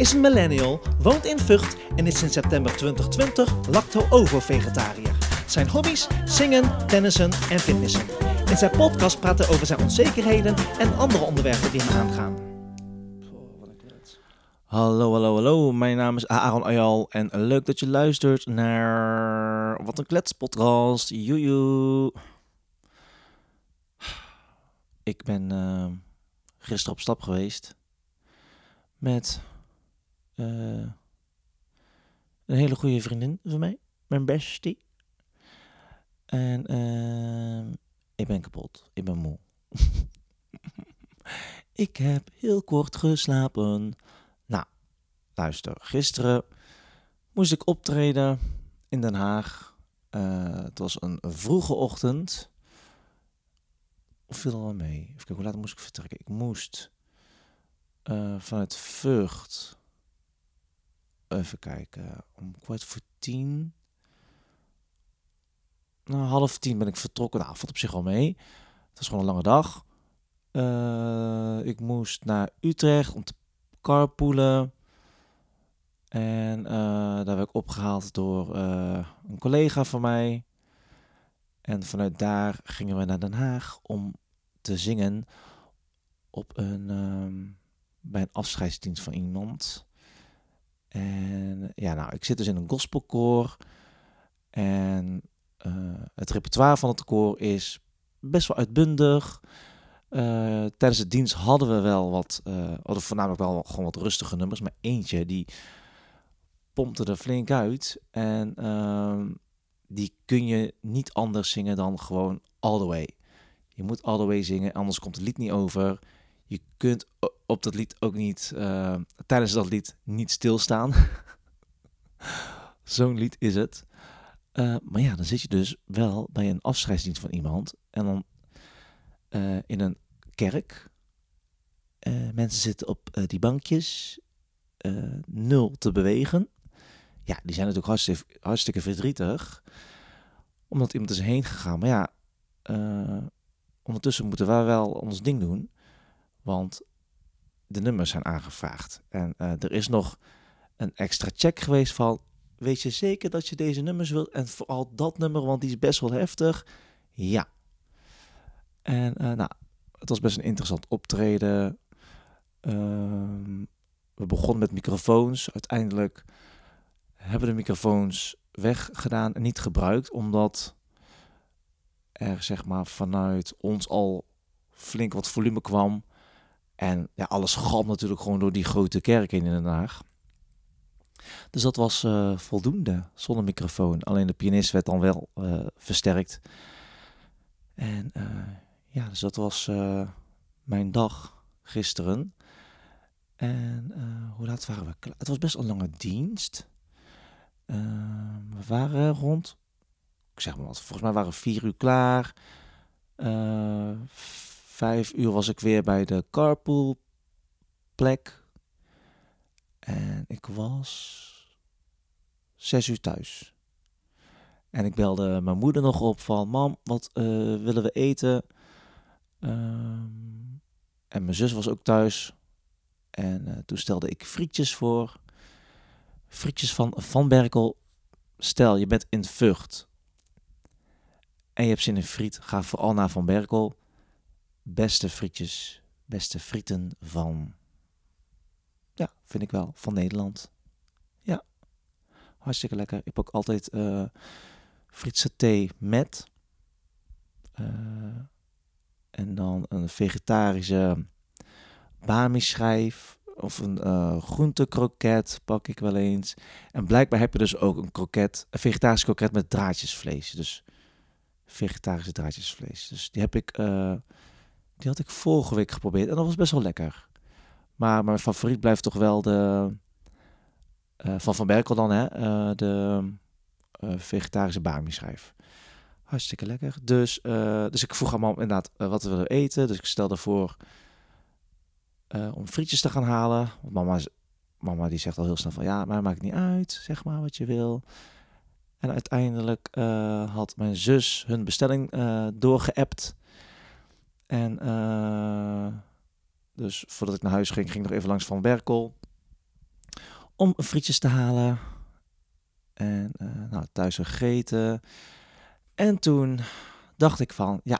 is een millennial, woont in Vught en is sinds september 2020 lacto-ovo-vegetariër. Zijn hobby's? Zingen, tennissen en fitnessen. In zijn podcast praat hij over zijn onzekerheden en andere onderwerpen die hem aangaan. Hallo, hallo, hallo. Mijn naam is Aaron Ayal en leuk dat je luistert naar Wat een Klets podcast. Joejoe. Ik ben uh, gisteren op stap geweest met een hele goede vriendin van mij, mijn bestie. En uh, ik ben kapot, ik ben moe. ik heb heel kort geslapen. Nou, luister, gisteren moest ik optreden in Den Haag. Uh, het was een vroege ochtend. Of viel er wel mee? Even kijken, hoe laat moest ik vertrekken? Ik moest uh, vanuit Vught. Even kijken. Om kwart voor tien. Nou, half tien ben ik vertrokken. Nou, valt op zich al mee. Het was gewoon een lange dag. Uh, ik moest naar Utrecht om te carpoolen. En uh, daar werd ik opgehaald door uh, een collega van mij. En vanuit daar gingen we naar Den Haag om te zingen op een, uh, bij een afscheidsdienst van iemand. En ja, nou, ik zit dus in een gospelkoor. En uh, het repertoire van het koor is best wel uitbundig. Uh, tijdens de dienst hadden we wel wat, uh, voornamelijk wel gewoon wat rustige nummers. Maar eentje die pompte er flink uit. En uh, die kun je niet anders zingen dan gewoon all the way. Je moet all the way zingen, anders komt het lied niet over. Je kunt op dat lied ook niet, uh, tijdens dat lied, niet stilstaan. Zo'n lied is het. Uh, maar ja, dan zit je dus wel bij een afscheidsdienst van iemand. En dan uh, in een kerk. mensen zitten op die bankjes. nul te bewegen. Ja, die zijn natuurlijk hartstikke, hartstikke verdrietig. Omdat iemand is heen gegaan. Maar ja, ondertussen moeten wij wel ons ding doen. Want de nummers zijn aangevraagd. En uh, er is nog een extra check geweest van... Weet je zeker dat je deze nummers wilt? En vooral dat nummer, want die is best wel heftig. Ja. En uh, nou, het was best een interessant optreden. Uh, we begonnen met microfoons. Uiteindelijk hebben de microfoons weggedaan en niet gebruikt. Omdat er zeg maar vanuit ons al flink wat volume kwam. En ja, alles galmt natuurlijk gewoon door die grote kerk in Den Haag. Dus dat was uh, voldoende zonder microfoon. Alleen de pianist werd dan wel uh, versterkt. En uh, ja, dus dat was mijn dag gisteren. En hoe laat waren we klaar? Het was best een lange dienst. we waren rond, ik zeg maar wat, volgens mij waren we vier uur klaar vijf uur was ik weer bij de carpool plek. En ik was zes uur thuis. En ik belde mijn moeder nog op van... Mam, wat uh, willen we eten? Um, en mijn zus was ook thuis. En uh, toen stelde ik frietjes voor. Frietjes van Van Berkel. Stel, je bent in Vught. En je hebt zin in friet. Ga vooral naar Van Berkel beste frietjes, beste frieten van, ja, vind ik wel, van Nederland. Ja, hartstikke lekker. Ik heb ook altijd uh, thee met. Uh, en dan een vegetarische bami-schijf of een uh, groentekroket pak ik wel eens. En blijkbaar heb je dus ook een kroket, een vegetarische kroket met draadjesvlees. Dus vegetarische draadjesvlees. Dus die heb ik uh, die had ik vorige week geprobeerd en dat was best wel lekker. Maar mijn favoriet blijft toch wel de... Uh, van Van Berkel dan, hè? Uh, de uh, vegetarische bami-schijf. Hartstikke lekker. Dus, dus ik vroeg aan mam inderdaad wat we willen eten. Dus ik stelde voor om frietjes te gaan halen. Want mama, mama die zegt al heel snel van... Ja, maar maakt niet uit. Zeg maar wat je wil. En uiteindelijk had mijn zus hun bestelling doorgeappt. En uh, dus voordat ik naar huis ging, ging ik nog even langs Van Berkel. om frietjes te halen. En eh, nou, thuis gegeten. En toen dacht ik van, ja,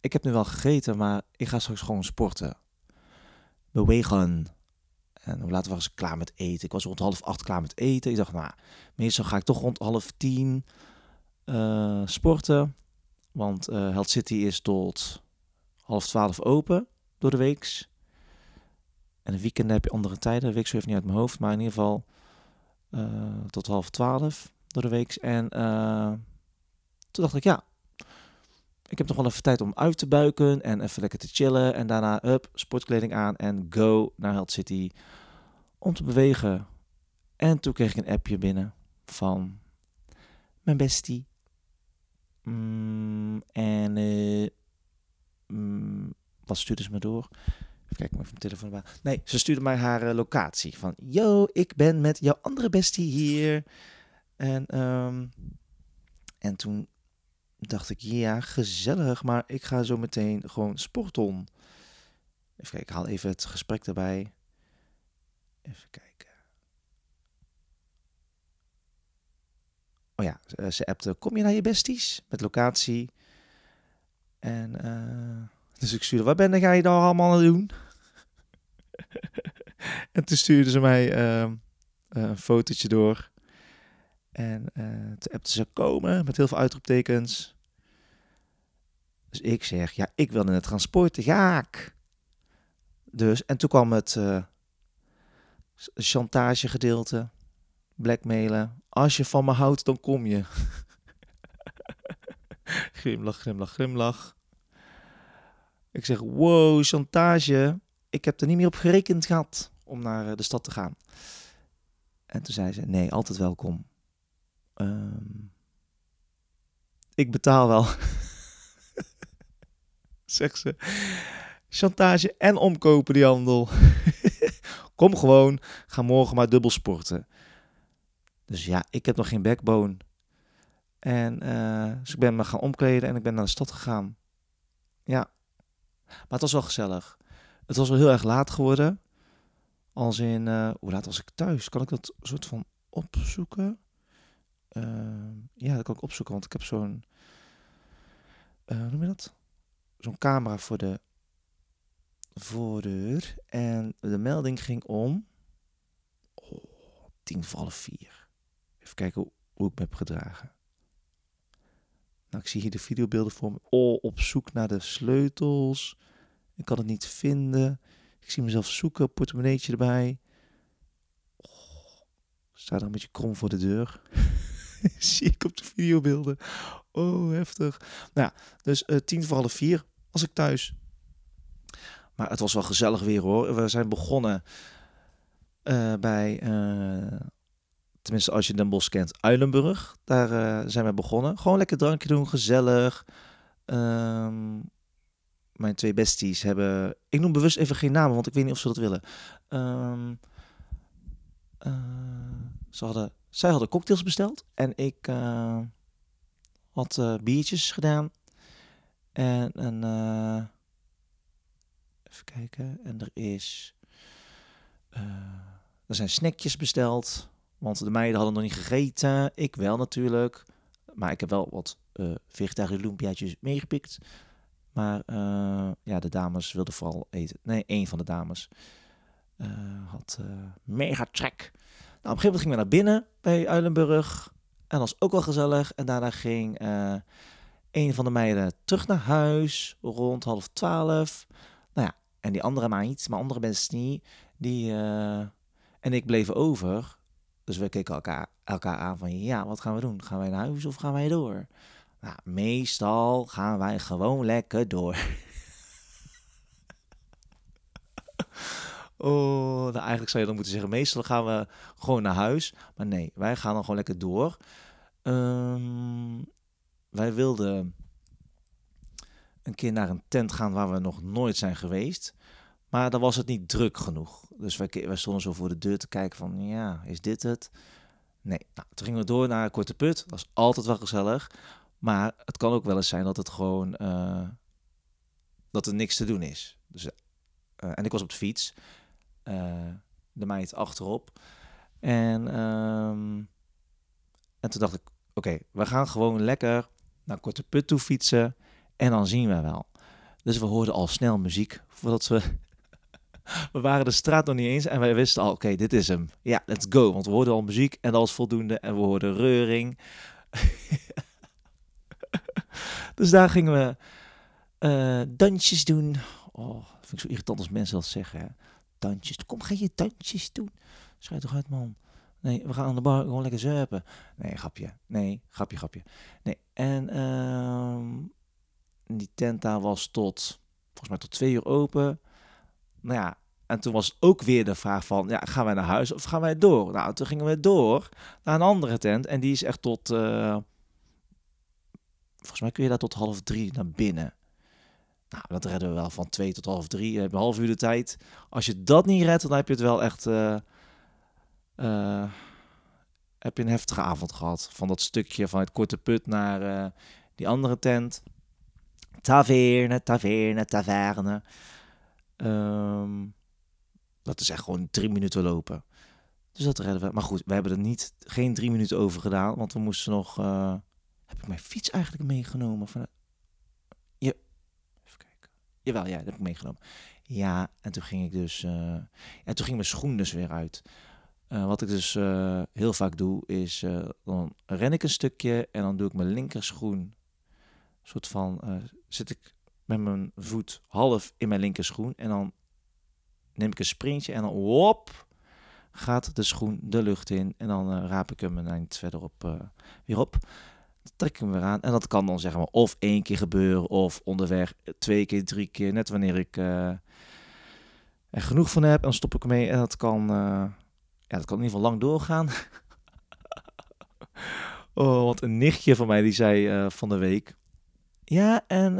ik heb nu wel gegeten, maar ik ga straks gewoon sporten. Bewegen. En hoe laat was ik klaar met eten? Ik was rond half acht klaar met eten. Ik dacht, nou, meestal ga ik toch rond half tien uh, sporten. Want uh, Health City is tot half twaalf open door de weeks. En de weekenden heb je andere tijden. De zo even niet uit mijn hoofd. Maar in ieder geval uh, tot half twaalf door de weeks. En toen dacht ik, ja, ik heb nog wel even tijd om uit te buiken en even lekker te chillen. En daarna, up, sportkleding aan en go naar Health City om te bewegen. En toen kreeg ik een appje binnen van mijn bestie. Mm, en uh, mm, wat stuurde ze me door? Even kijken of mijn telefoon. Nee, ze stuurde mij haar uh, locatie. Van, yo, ik ben met jouw andere bestie hier. En, um, en toen dacht ik, ja, gezellig, maar ik ga zo meteen gewoon sporten. Even kijken, ik haal even het gesprek erbij. Even kijken. Oh ja, ze appte, kom je naar je besties? Met locatie. En uh, dus ik stuurde, wat ben ga je daar allemaal aan doen? en toen stuurde ze mij uh, een fotootje door. En uh, toen appte ze komen met heel veel uitroeptekens. Dus ik zeg, ja, ik wil in het transport, ga ik. Dus, en toen kwam het uh, chantage gedeelte, blackmailen. Als je van me houdt, dan kom je. grimlach, grimlach, grimlach. Ik zeg, wow, chantage. Ik heb er niet meer op gerekend gehad om naar de stad te gaan. En toen zei ze, nee, altijd welkom. Um, ik betaal wel. zegt ze. Chantage en omkopen die handel. Kom gewoon, ga morgen maar dubbel sporten. Dus ja, ik heb nog geen backbone. En uh, dus ik ben me gaan omkleden en ik ben naar de stad gegaan. Ja, maar het was wel gezellig. Het was wel heel erg laat geworden. Als in, uh, hoe laat was ik thuis? Kan ik dat soort van opzoeken? Uh, ja, dat kan ik opzoeken, want ik heb zo'n, hoe noem je dat? Zo'n camera voor de voordeur. En de melding ging om oh, tien voor half vier. Even kijken hoe, hoe ik me heb gedragen. Nou, ik zie hier de videobeelden voor me. Oh, op zoek naar de sleutels. Ik kan het niet vinden. Ik zie mezelf zoeken, portemonneetje erbij. Oh, sta er een beetje krom voor de deur. zie ik op de videobeelden. Oh, heftig. Nou ja, dus uh, tien voor half vier was ik thuis. Maar het was wel gezellig weer hoor. We zijn begonnen uh, bij, uh, tenminste als je Den Bosch kent, Uilenburg. Daar uh, zijn we begonnen. Gewoon lekker drankje doen, gezellig. Um, mijn twee besties hebben, ik noem bewust even geen namen, want ik weet niet of ze dat willen. Um, ze hadden, zij hadden cocktails besteld en ik had biertjes gedaan. En een. Even kijken. En er is. Er zijn snackjes besteld. Want de meiden hadden nog niet gegeten. Ik wel natuurlijk. Maar ik heb wel wat uh, vegetarische lumpiaatjes meegepikt. Maar uh, ja, de dames wilden vooral eten. Nee, één van de dames uh, had mega trek. Nou, op een gegeven moment gingen we naar binnen bij Uilenburg. En dat was ook wel gezellig. En daarna ging een van de meiden terug naar huis rond half twaalf. Nou ja, en die andere meid, mijn andere bestie, die uh, en ik bleven over. Dus we keken elkaar, elkaar aan van, ja, wat gaan we doen? Gaan wij naar huis of gaan wij door? Nou, meestal gaan wij gewoon lekker door. oh, nou, eigenlijk zou je dan moeten zeggen, meestal gaan we gewoon naar huis. Maar nee, wij gaan dan gewoon lekker door. Um, wij wilden een keer naar een tent gaan waar we nog nooit zijn geweest. Maar dan was het niet druk genoeg. Dus wij, stonden zo voor de deur te kijken van, ja, is dit het? Nee, nou, toen gingen we door naar Korte Put. Dat is altijd wel gezellig. Maar het kan ook wel eens zijn dat het gewoon, uh, dat er niks te doen is. Dus, uh, en ik was op de fiets. Uh, de meid achterop. En, ehm, en toen dacht ik, oké, we gaan gewoon lekker naar Korte Put toe fietsen en dan zien we wel. Dus we hoorden al snel muziek voordat we... we waren de straat nog niet eens en wij wisten al, oké, dit is hem. Ja, let's go. Want we hoorden al muziek en dat was voldoende. En we hoorden reuring. dus daar gingen we uh, dansjes doen. Oh, dat vind ik zo irritant als mensen dat zeggen. Hè? Dansjes. Kom, ga je dansjes doen? Schrijf toch uit, man. Nee, we gaan aan de bar gewoon lekker zuipen. Nee, grapje. Nee, grapje, grapje. Nee, en uh, die tent daar was tot, volgens mij tot twee uur open. Nou ja, en toen was ook weer de vraag van, ja, gaan wij naar huis of gaan wij door? Nou, toen gingen we door naar een andere tent. En die is echt tot, uh, volgens mij kun je daar tot half drie naar binnen. Nou, dat redden we wel van twee tot half drie. Je een half uur de tijd. Als je dat niet redt, dan heb je het wel echt... Uh, uh, heb je een heftige avond gehad. Van dat stukje van het korte put naar die andere tent. Taverne, taverne, taverne. Um, dat is echt gewoon drie minuten lopen. Dus dat redden we. Maar goed, we hebben er niet, geen drie minuten over gedaan. Want we moesten nog... Uh, heb ik mijn fiets eigenlijk meegenomen? Van, je, even kijken. Jawel, ja, dat heb ik meegenomen. Ja, en toen ging ik dus... En toen ging mijn schoen dus weer uit. Uh, wat ik dus heel vaak doe, is dan ren ik een stukje en dan doe ik mijn linkerschoen. soort van zit ik met mijn voet half in mijn linkerschoen en dan neem ik een sprintje en dan wop, gaat de schoen de lucht in. En dan uh, raap ik hem een eind verderop uh, weer op. Dan trek ik hem weer aan. En dat kan dan zeg maar of één keer gebeuren of onderweg twee keer, drie keer. Net wanneer ik uh, er genoeg van heb. En dan stop ik mee. En dat kan, ja, dat kan in ieder geval lang doorgaan. oh, want een nichtje van mij die zei van de week... Ja, en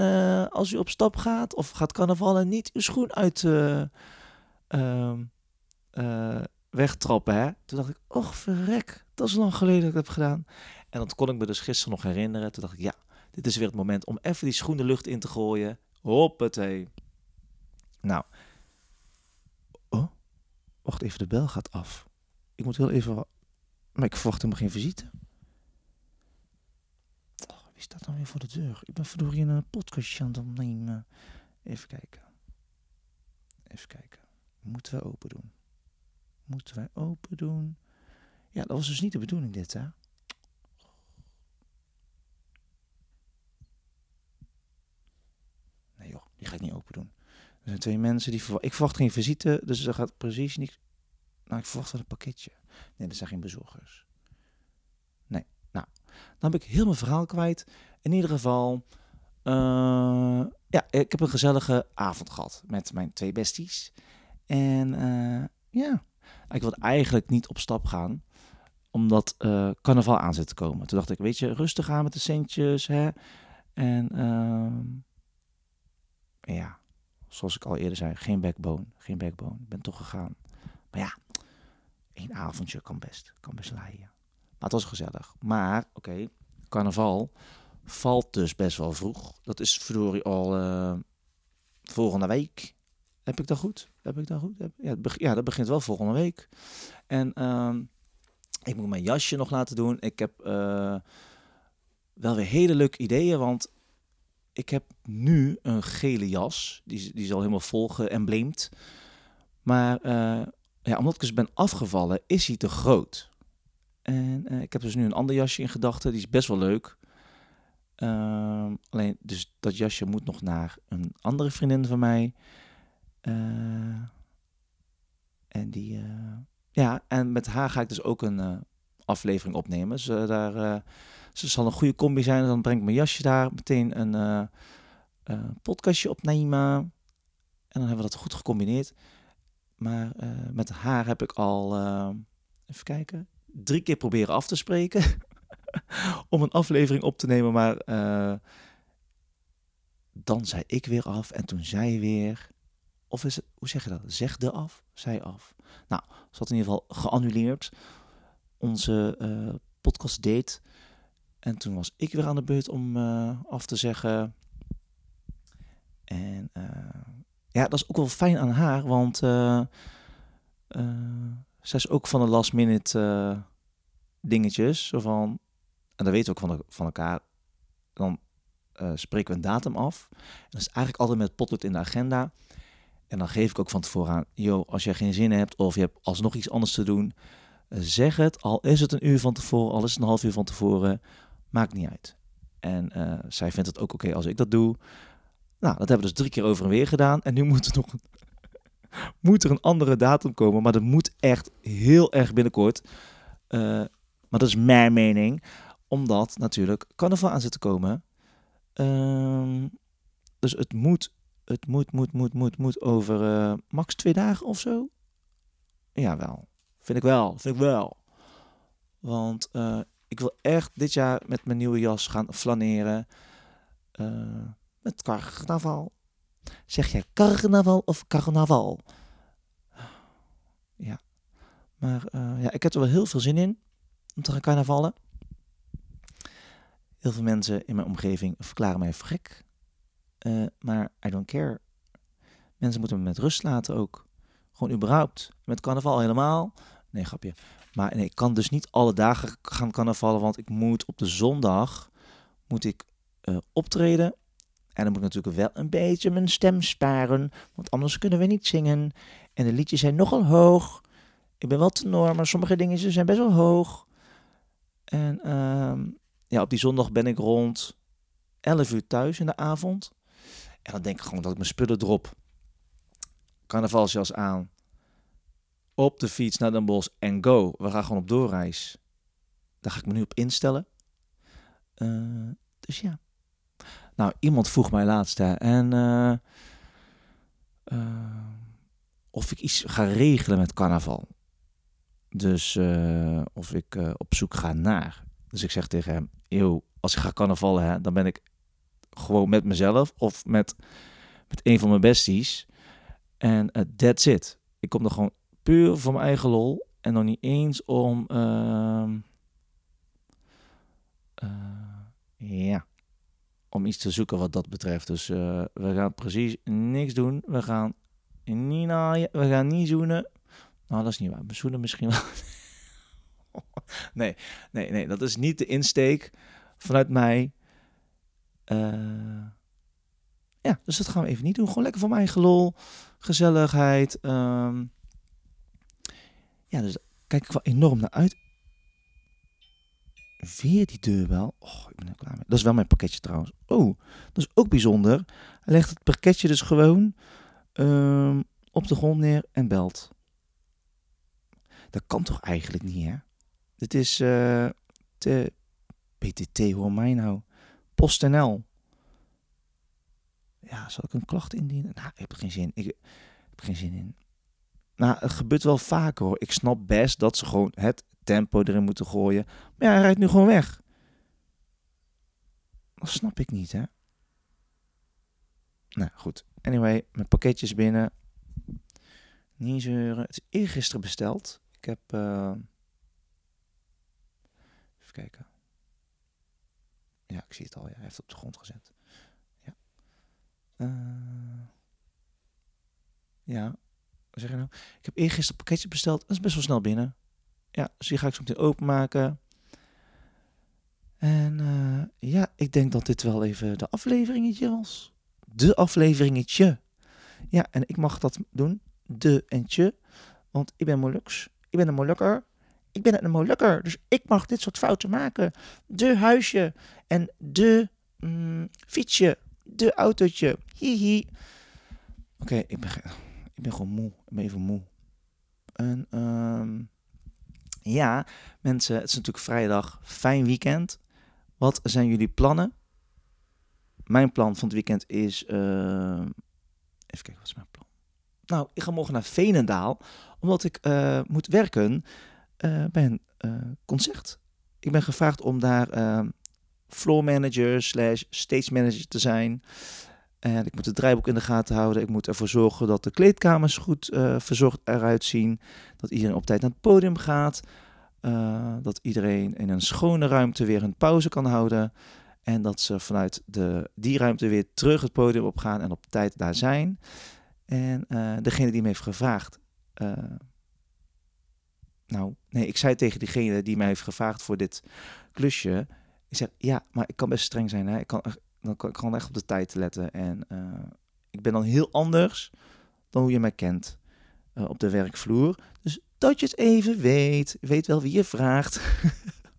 als u op stap gaat of gaat carnavallen, niet uw schoen uit uh, uh, wegtrappen. Hè? Toen dacht ik, och verrek, dat is lang geleden dat ik dat heb gedaan. En dat kon ik me dus gisteren nog herinneren. Toen dacht ik, ja, dit is weer het moment om even die schoen de lucht in te gooien. Hoppatee. Nou. Oh, wacht even, de bel gaat af. Ik moet heel even... Maar ik verwacht helemaal geen visite. Wie staat dan weer voor de deur? Ik ben verdorie een podcastje aan het opnemen. Even kijken. Even kijken. Moeten wij open doen? Moeten wij open doen? Ja, dat was dus niet de bedoeling dit, hè? Nee joh, die ga ik niet open doen. Er zijn twee mensen die. Ik verwacht geen visite, dus er gaat precies niks... Nou, ik verwacht wel een pakketje. Nee, dat zijn geen bezorgers. Dan heb ik heel mijn verhaal kwijt. In ieder geval... Uh, ja, ik heb een gezellige avond gehad met mijn twee besties. En uh, ja, ik wilde eigenlijk niet op stap gaan, omdat uh, carnaval aan zit te komen. Toen dacht ik, weet je, rustig aan met de centjes. Hè? En uh, ja, zoals ik al eerder zei, geen backbone, geen backbone. Ik ben toch gegaan. Maar ja, één avondje kan best, kan best leiden. Maar het was gezellig. Maar, oké, carnaval valt dus best wel vroeg. Dat is verdorie al uh, volgende week. Heb ik dat goed? Heb ik dat goed? ja, dat begint wel volgende week. En uh, ik moet mijn jasje nog laten doen. Ik heb uh, wel weer hele leuke ideeën, want ik heb nu een gele jas. Die, die is al helemaal vol geëmbleemd. Maar uh, ja, omdat ik dus ben afgevallen, is hij te groot. En uh, ik heb dus nu een ander jasje in gedachten. Die is best wel leuk. Uh, alleen, dus dat jasje moet nog naar een andere vriendin van mij. Uh, en die, uh, ja, en met haar ga ik dus ook een aflevering opnemen. Dus daar, ze zal een goede combi zijn. Dan breng ik mijn jasje daar, meteen een podcastje opnemen. En dan hebben we dat goed gecombineerd. Maar met haar heb ik al, even kijken, drie keer proberen af te spreken. om een aflevering op te nemen. Maar dan zei ik weer af en toen zij weer. Of is het, hoe zeg je dat? Zegde af, zij af. Nou, ze had in ieder geval geannuleerd onze uh, podcast date. En toen was ik weer aan de beurt om uh, af te zeggen. En ja, dat is ook wel fijn aan haar, want zij is ook van de last minute eh, dingetjes. Zo van, en dat weten we ook van, van elkaar. Dan uh, spreken we een datum af. En dat is eigenlijk altijd met potlood in de agenda. En dan geef ik ook van tevoren aan, yo, als je geen zin hebt of je hebt alsnog iets anders te doen, zeg het. Al is het een uur van tevoren, al is het een half uur van tevoren, maakt niet uit. En uh, zij vindt het ook oké als ik dat doe. Nou, dat hebben we dus drie keer over en weer gedaan. En nu moet er nog moet er een andere datum komen. Maar dat moet echt heel erg binnenkort. Uh, maar dat is mijn mening. Omdat natuurlijk carnaval aan zit te komen. Uh, dus het moet, het moet, moet, moet, moet, moet over uh, max twee dagen of zo. Jawel. Vind ik wel, vind ik wel. Want uh, ik wil echt dit jaar met mijn nieuwe jas gaan flaneren. Met carnaval. Zeg jij carnaval of carnaval? Ja. Maar uh, ja, ik heb er wel heel veel zin in om te gaan carnavallen. Heel veel mensen in mijn omgeving verklaren mij gek. Uh, maar I don't care. Mensen moeten me met rust laten ook. Gewoon überhaupt. Met carnaval helemaal. Nee, grapje. Maar nee, ik kan dus niet alle dagen gaan carnavallen, want ik moet op de zondag moet ik uh, optreden. En dan moet ik natuurlijk wel een beetje mijn stem sparen, want anders kunnen we niet zingen. En de liedjes zijn nogal hoog. Ik ben wel tenor, maar sommige dingen zijn best wel hoog. En uh, ja, op die zondag ben ik rond 11 uur thuis in de avond. En dan denk ik gewoon dat ik mijn spullen drop. Carnavalsjas aan, op de fiets naar Den Bosch en go. We gaan gewoon op doorreis. Daar ga ik me nu op instellen. Uh, dus ja. Nou, iemand vroeg mij laatst hè, en uh, uh, of ik iets ga regelen met carnaval. Dus of ik op zoek ga naar. Dus ik zeg tegen hem, eeuw, als ik ga carnavallen, hè, dan ben ik gewoon met mezelf of met, met een van mijn besties. En that's it. Ik kom er gewoon puur voor mijn eigen lol. En nog niet eens om. Uh, ja. Om iets te zoeken wat dat betreft. Dus uh, we gaan precies niks doen. We gaan niet naaien. We gaan niet zoenen. Nou, dat is niet waar. We zoenen misschien wel. nee, nee, nee. Dat is niet de insteek vanuit mij. Uh, ja, dus dat gaan we even niet doen. Gewoon lekker voor mijn eigen lol. Gezelligheid. Um, ja, dus kijk ik wel enorm naar uit. Weer die deurbel. Oh, ik ben er klaar mee. Dat is wel mijn pakketje trouwens. Oh, dat is ook bijzonder. Hij legt het pakketje dus gewoon um, op de grond neer en belt. Dat kan toch eigenlijk niet, hè? Dit is uh, de PTT, hoor mij nou. PostNL. Ja, zal ik een klacht indienen? Nou, ik heb er geen zin. Ik, ik heb geen zin in. Nou, het gebeurt wel vaker hoor. Ik snap best dat ze gewoon het tempo erin moeten gooien. Maar ja, hij rijdt nu gewoon weg. Dat snap ik niet, hè. Nou, goed. Anyway, mijn pakketjes binnen. Niet zeuren. Het is eergisteren besteld. Ik heb... Uh... Even kijken. Ja, ik zie het al. Ja, hij heeft het op de grond gezet. Ja. Uh... Ja, wat zeg je nou? Ik heb eergisteren pakketje besteld. Dat is best wel snel binnen. Ja, dus die ga ik zo meteen openmaken. En uh, ja, ik denk dat dit wel even de afleveringetje was. De afleveringetje. Ja, en ik mag dat doen. De en tje. Want ik ben Molux. Ik ben een Molukker. Ik ben een Molukker. Dus ik mag dit soort fouten maken. De huisje. En de mm, fietsje. De autootje. Hihi. Oké, ik ben... Ik ben gewoon moe. Ik ben even moe. En um, ja, mensen, het is natuurlijk vrijdag. Fijn weekend. Wat zijn jullie plannen? Mijn plan van het weekend is... Uh, even kijken, wat is mijn plan? Nou, ik ga morgen naar Veenendaal. Omdat ik uh, moet werken uh, bij een concert. Ik ben gevraagd om daar floor manager slash stage manager te zijn. En ik moet het draaiboek in de gaten houden. Ik moet ervoor zorgen dat de kleedkamers goed uh, verzorgd eruit zien. Dat iedereen op tijd naar het podium gaat. Uh, dat iedereen in een schone ruimte weer een pauze kan houden. En dat ze vanuit de, die ruimte weer terug het podium op gaan en op tijd daar zijn. En uh, degene die me heeft gevraagd, nou, nee, ik zei tegen diegene die mij heeft gevraagd voor dit klusje. Ik zeg, ja, maar ik kan best streng zijn. Hè? Ik, kan, dan kan, ik kan echt op de tijd letten. En uh, ik ben dan heel anders dan hoe je mij kent uh, op de werkvloer. Dus dat je het even weet. Weet wel wie je vraagt.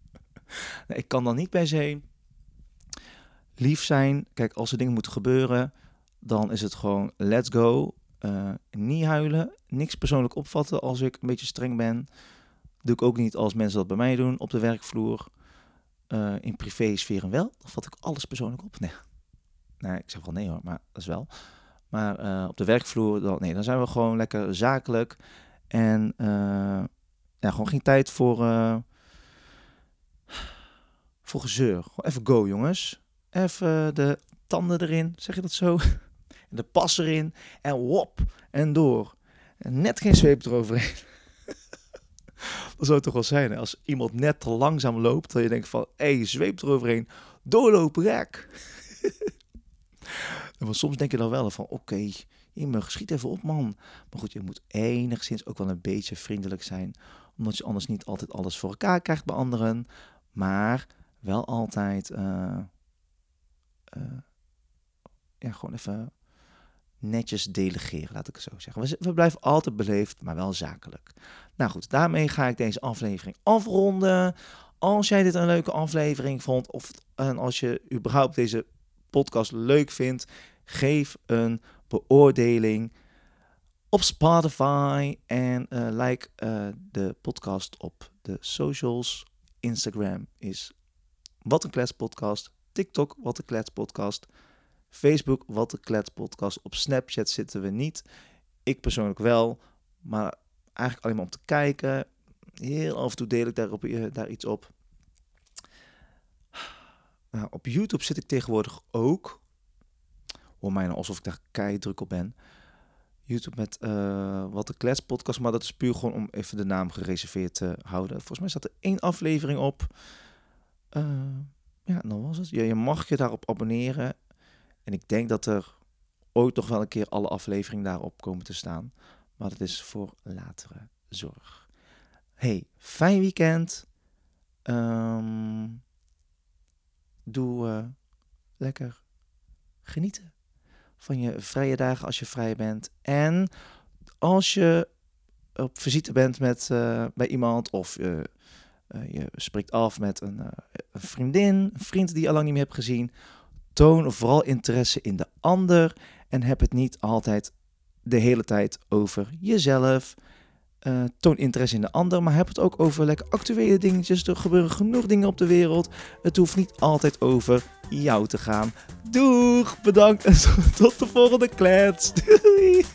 ik kan dan niet per se lief zijn. Kijk, als er dingen moeten gebeuren, dan is het gewoon let's go. Uh, niet huilen, niks persoonlijk opvatten als ik een beetje streng ben. Doe ik ook niet als mensen dat bij mij doen op de werkvloer. Uh, in privésferen wel. Dan vat ik alles persoonlijk op. Nee. nee, ik zeg wel nee hoor, maar dat is wel. Maar uh, op de werkvloer, dan, nee, dan zijn we gewoon lekker zakelijk. En ja, gewoon geen tijd voor, voor gezeur. Gewoon even go, jongens. Even de tanden erin, zeg je dat zo? de pas erin en wop en door. Net geen zweep eroverheen. dat zou toch wel zijn als iemand net te langzaam loopt, dat je denkt van, hé, hey, zweep eroverheen, doorlopen, rek. Want soms denk je dan wel van, oké, je schiet even op, man. Maar goed, je moet enigszins ook wel een beetje vriendelijk zijn, omdat je anders niet altijd alles voor elkaar krijgt bij anderen, maar wel altijd, uh, uh, ja, gewoon even netjes delegeren, laat ik het zo zeggen. We, blijven altijd beleefd, maar wel zakelijk. Nou goed, daarmee ga ik deze aflevering afronden. Als jij dit een leuke aflevering vond, of en als je überhaupt deze podcast leuk vindt, geef een beoordeling op Spotify en uh, like uh, de podcast op de socials. Instagram is Wat een Klets Podcast. TikTok Wat een Klets Podcast. Facebook, Wat de Klets podcast. Op Snapchat zitten we niet. Ik persoonlijk wel, maar eigenlijk alleen maar om te kijken. Heel af en toe deel ik daarop, eh, daar iets op. Nou, op YouTube zit ik tegenwoordig ook. Hoor mij nou alsof ik daar kei druk op ben. YouTube met uh, Wat de Klets podcast, maar dat is puur gewoon om even de naam gereserveerd te houden. Volgens mij staat er één aflevering op. Uh, ja, dan was het. Ja, je mag je daarop abonneren. En ik denk dat er ooit nog wel een keer alle afleveringen daarop komen te staan. Maar dat is voor latere zorg. Hey, fijn weekend. Um, doe uh, lekker genieten van je vrije dagen als je vrij bent. En als je op visite bent met, uh, bij iemand of uh, je spreekt af met een, een vriendin, een vriend die je al lang niet meer hebt gezien Toon vooral interesse in de ander en heb het niet altijd de hele tijd over jezelf. Uh, toon interesse in de ander, maar heb het ook over lekker actuele dingetjes. Er gebeuren genoeg dingen op de wereld. Het hoeft niet altijd over jou te gaan. Doeg, bedankt en tot de volgende klets. Doei.